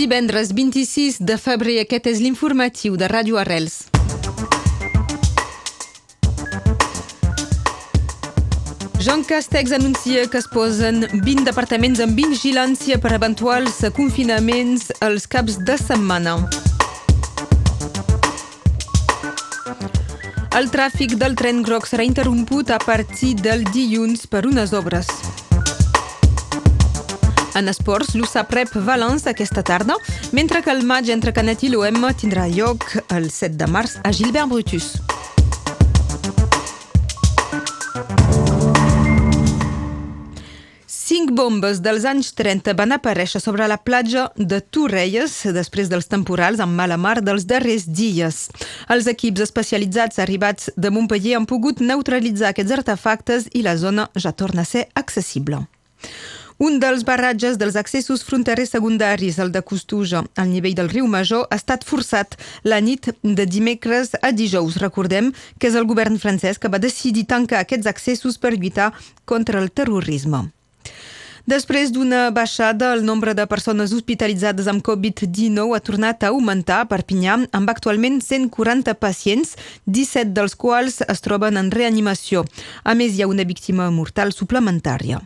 divendres 26 de febrer aquest és l'informatiu de Ràdio Arrels. Joan Castex anuncia que es posen 20 departaments en vigilància per eventuals confinaments els caps de setmana. El tràfic del tren groc serà interromput a partir del dilluns per unes obres. En esports, l'USAPREP Valence aquesta tarda, mentre que el maig entre Canet i l'OM tindrà lloc el 7 de març a Gilbert Brutus. Cinc bombes dels anys 30 van aparèixer sobre la platja de Torrelles després dels temporals amb mala mar dels darrers dies. Els equips especialitzats arribats de Montpellier han pogut neutralitzar aquests artefactes i la zona ja torna a ser accessible. Un dels barratges dels accessos fronterers secundaris, el de Costuja, al nivell del riu Major, ha estat forçat la nit de dimecres a dijous. Recordem que és el govern francès que va decidir tancar aquests accessos per lluitar contra el terrorisme. Després d'una baixada, el nombre de persones hospitalitzades amb Covid-19 ha tornat a augmentar a Perpinyà, amb actualment 140 pacients, 17 dels quals es troben en reanimació. A més, hi ha una víctima mortal suplementària.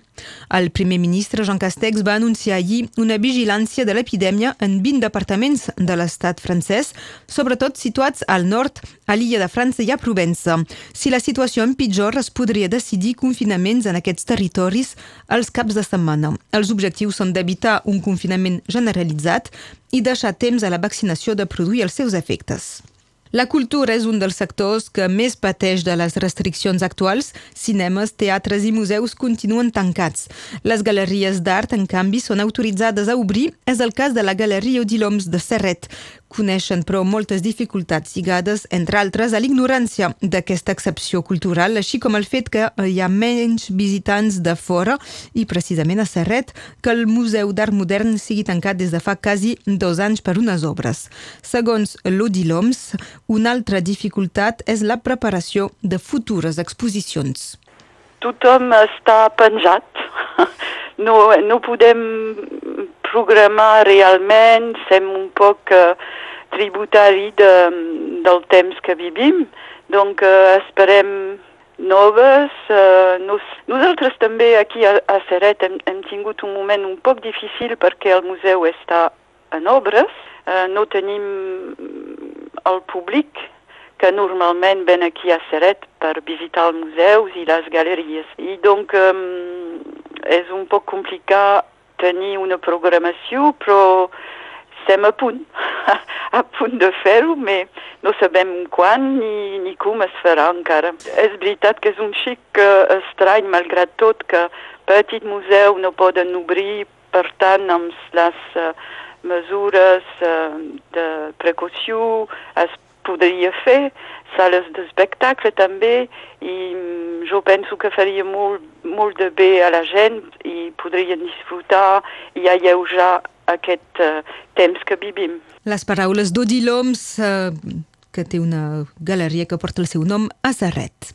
El primer ministre Jean Castex va anunciar ahir una vigilància de l'epidèmia en 20 departaments de l'estat francès, sobretot situats al nord, a l'illa de França i a Provença. Si la situació empitjor, es podria decidir confinaments en aquests territoris els caps de setmana. Els objectius són d'evitar un confinament generalitzat i deixar temps a la vaccinació de produir els seus efectes. La cultura és un dels sectors que més pateix de les restriccions actuals. Cinemes, teatres i museus continuen tancats. Les galeries d'art, en canvi, són autoritzades a obrir. És el cas de la Galeria Odiloms de Serret. Coneixen, però, moltes dificultats lligades, entre altres, a l'ignorància d'aquesta excepció cultural, així com el fet que hi ha menys visitants de fora i, precisament a Serret, que el Museu d'Art Modern sigui tancat des de fa quasi dos anys per unes obres. Segons l'Odiloms, una altra dificultat és la preparació de futures exposicions. Tothom està penjat. No, no podem programar realment, sem un poc uh, tributari de, del temps que vivim, doncs uh, esperem noves. Uh, nos, nosaltres també aquí a, a Seret hem, hem tingut un moment un poc difícil perquè el museu està en obres, uh, no tenim el públic que normalment ven aquí a Seret per visitar els museus i les galeries. I donc um, és un poc complicat tenir una programació, però estem a punt, a punt de fer-ho, però no sabem quan ni, ni com es farà encara. És veritat que és un xic uh, estrany, malgrat tot, que petit museu no poden obrir, per tant, amb les uh, mesures uh, de precaució es podria fer, sales d'espectacle també, i mm, jo penso que faria molt, molt de bé a la gent i podrien disfrutar i alleujar aquest uh, temps que vivim. Les paraules d'Odiloms, uh, que té una galeria que porta el seu nom a Serret.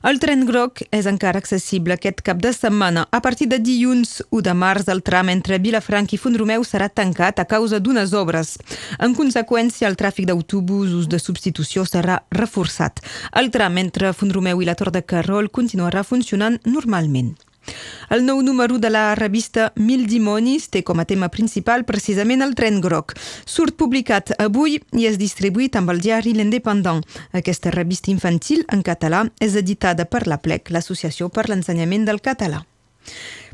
El tren groc és encara accessible aquest cap de setmana. A partir de dilluns 1 de març, el tram entre Vilafranc i Font-romeu serà tancat a causa d'unes obres. En conseqüència, el tràfic d'autobusos de substitució serà reforçat. El tram entre Font-romeu i la Tor de Carrol continuarà funcionant normalment. El nou número de la revista Mil Dimonis té com a tema principal precisament el tren groc. Surt publicat avui i és distribuït amb el diari L'Independent. Aquesta revista infantil en català és editada per la PLEC, l'Associació per l'Ensenyament del Català.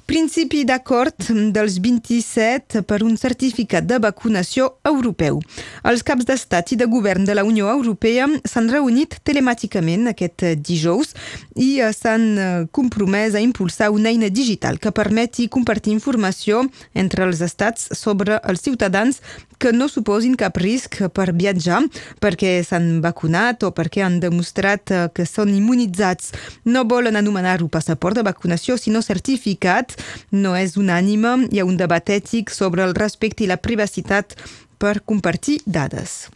Principi d'acord dels 27 per un certificat de vacunació europeu. Els caps d'estat i de govern de la Unió Europea s'han reunit telemàticament aquest dijous i eh, s'han eh, compromès a impulsar una eina digital que permeti compartir informació entre els estats sobre els ciutadans que no suposin cap risc per viatjar perquè s'han vacunat o perquè han demostrat eh, que són immunitzats. No volen anomenar-ho passaport de vacunació, sinó certificat. No és unànime, hi ha un debat ètic sobre el respecte i la privacitat per compartir dades.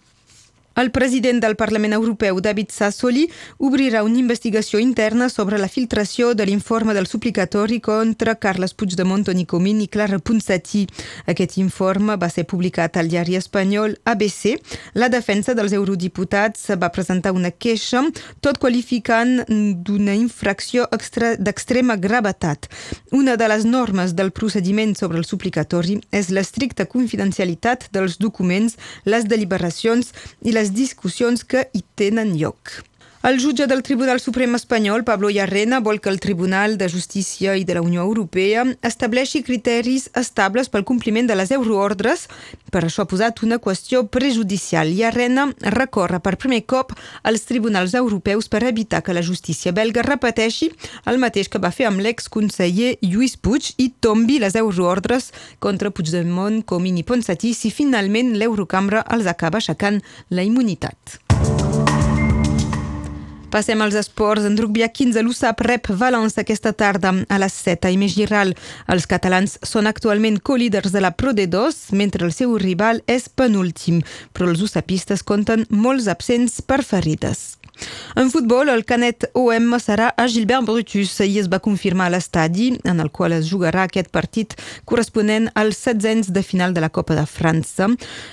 El president del Parlament Europeu, David Sassoli, obrirà una investigació interna sobre la filtració de l'informe del suplicatori contra Carles Puigdemont, Toni Comín i Clara Ponsatí. Aquest informe va ser publicat al diari espanyol ABC. La defensa dels eurodiputats va presentar una queixa, tot qualificant d'una infracció d'extrema gravetat. Una de les normes del procediment sobre el suplicatori és l'estricta confidencialitat dels documents, les deliberacions i les discussions que hi tenen lloc. El jutge del Tribunal Suprem espanyol, Pablo Llarrena, vol que el Tribunal de Justícia i de la Unió Europea estableixi criteris estables pel compliment de les euroordres. Per això ha posat una qüestió prejudicial. Llarrena recorre per primer cop als tribunals europeus per evitar que la justícia belga repeteixi el mateix que va fer amb l'exconseller Lluís Puig i tombi les euroordres contra Puigdemont, Comín i Ponsatí si finalment l'Eurocambra els acaba aixecant la immunitat. Passem als esports. En rugby a 15, l'USAP rep Valence aquesta tarda a les 7 a Giral. Els catalans són actualment co-líders de la Pro D2, mentre el seu rival és penúltim, però els usapistes compten molts absents per ferides. En futbol, el Canet OM serà a Gilbert Brutus. Ahir es va confirmar l'estadi en el qual es jugarà aquest partit corresponent als setzents de final de la Copa de França.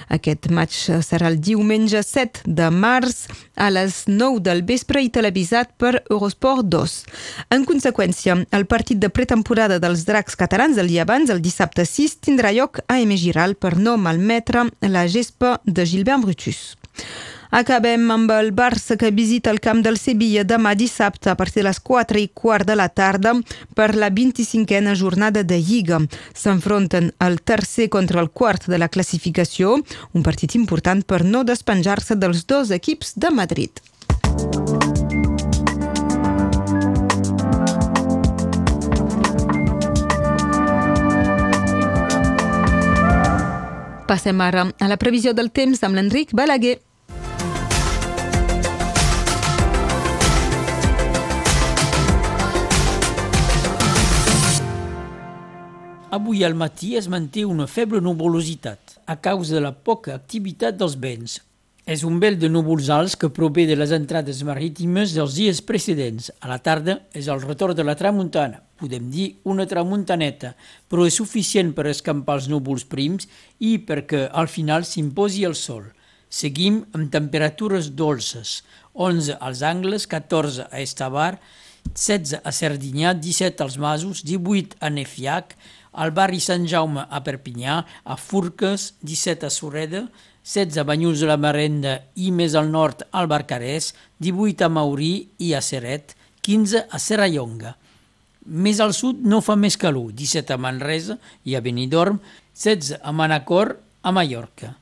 Aquest match serà el diumenge 7 de març a les 9 del vespre i televisat per Eurosport 2. En conseqüència, el partit de pretemporada dels dracs catalans el dia abans, el dissabte 6, tindrà lloc a M. Giral per no malmetre la gespa de Gilbert Brutus. Acabem amb el Barça que visita el camp del Sevilla demà dissabte a partir de les 4 i quart de la tarda per la 25a jornada de Lliga. S'enfronten el tercer contra el quart de la classificació, un partit important per no despenjar-se dels dos equips de Madrid. Passem ara a la previsió del temps amb l'Enric Balaguer. Avui al matí es manté una feble nuvolositat a causa de la poca activitat dels vents. És un vel de núvols alts que prové de les entrades marítimes dels dies precedents. A la tarda és el retorn de la tramuntana, podem dir una tramuntaneta, però és suficient per escampar els núvols prims i perquè al final s'imposi el sol. Seguim amb temperatures dolces, 11 als Angles, 14 a Estavar, 16 a Serdinyà, 17 als Masos, 18 a Nefiac, al barri Sant Jaume a Perpinyà, a Furques, 17 a Sureda, 16 a Banyuls de la Marenda i més al nord al Barcarès, 18 a Maurí i a Seret, 15 a Serrallonga. Més al sud no fa més calor, 17 a Manresa i a Benidorm, 16 a Manacor, a Mallorca.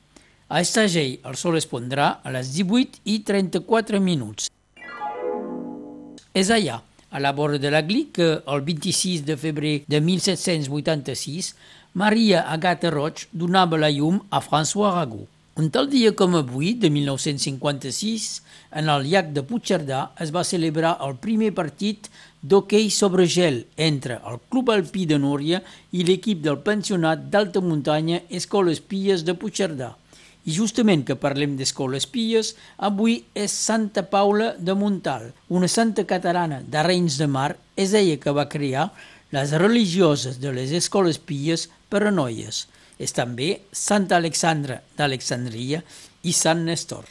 A Estagell el sol es pondrà a les 18 i 34 minuts. És allà, a la vora de la Glic, el 26 de febrer de 1786, Maria Agatha Roig donava la llum a François Arago. Un tal dia com avui, de 1956, en el llac de Puigcerdà es va celebrar el primer partit d'hoquei sobre gel entre el Club Alpí de Núria i l'equip del pensionat d'alta muntanya Escoles Pies de Puigcerdà. I justament que parlem d'escoles pies, avui és Santa Paula de Montal, una santa catalana d'Arenys de Mar, és ella que va crear les religioses de les escoles pies per a noies. És també Santa Alexandra d'Alexandria i Sant Nestor.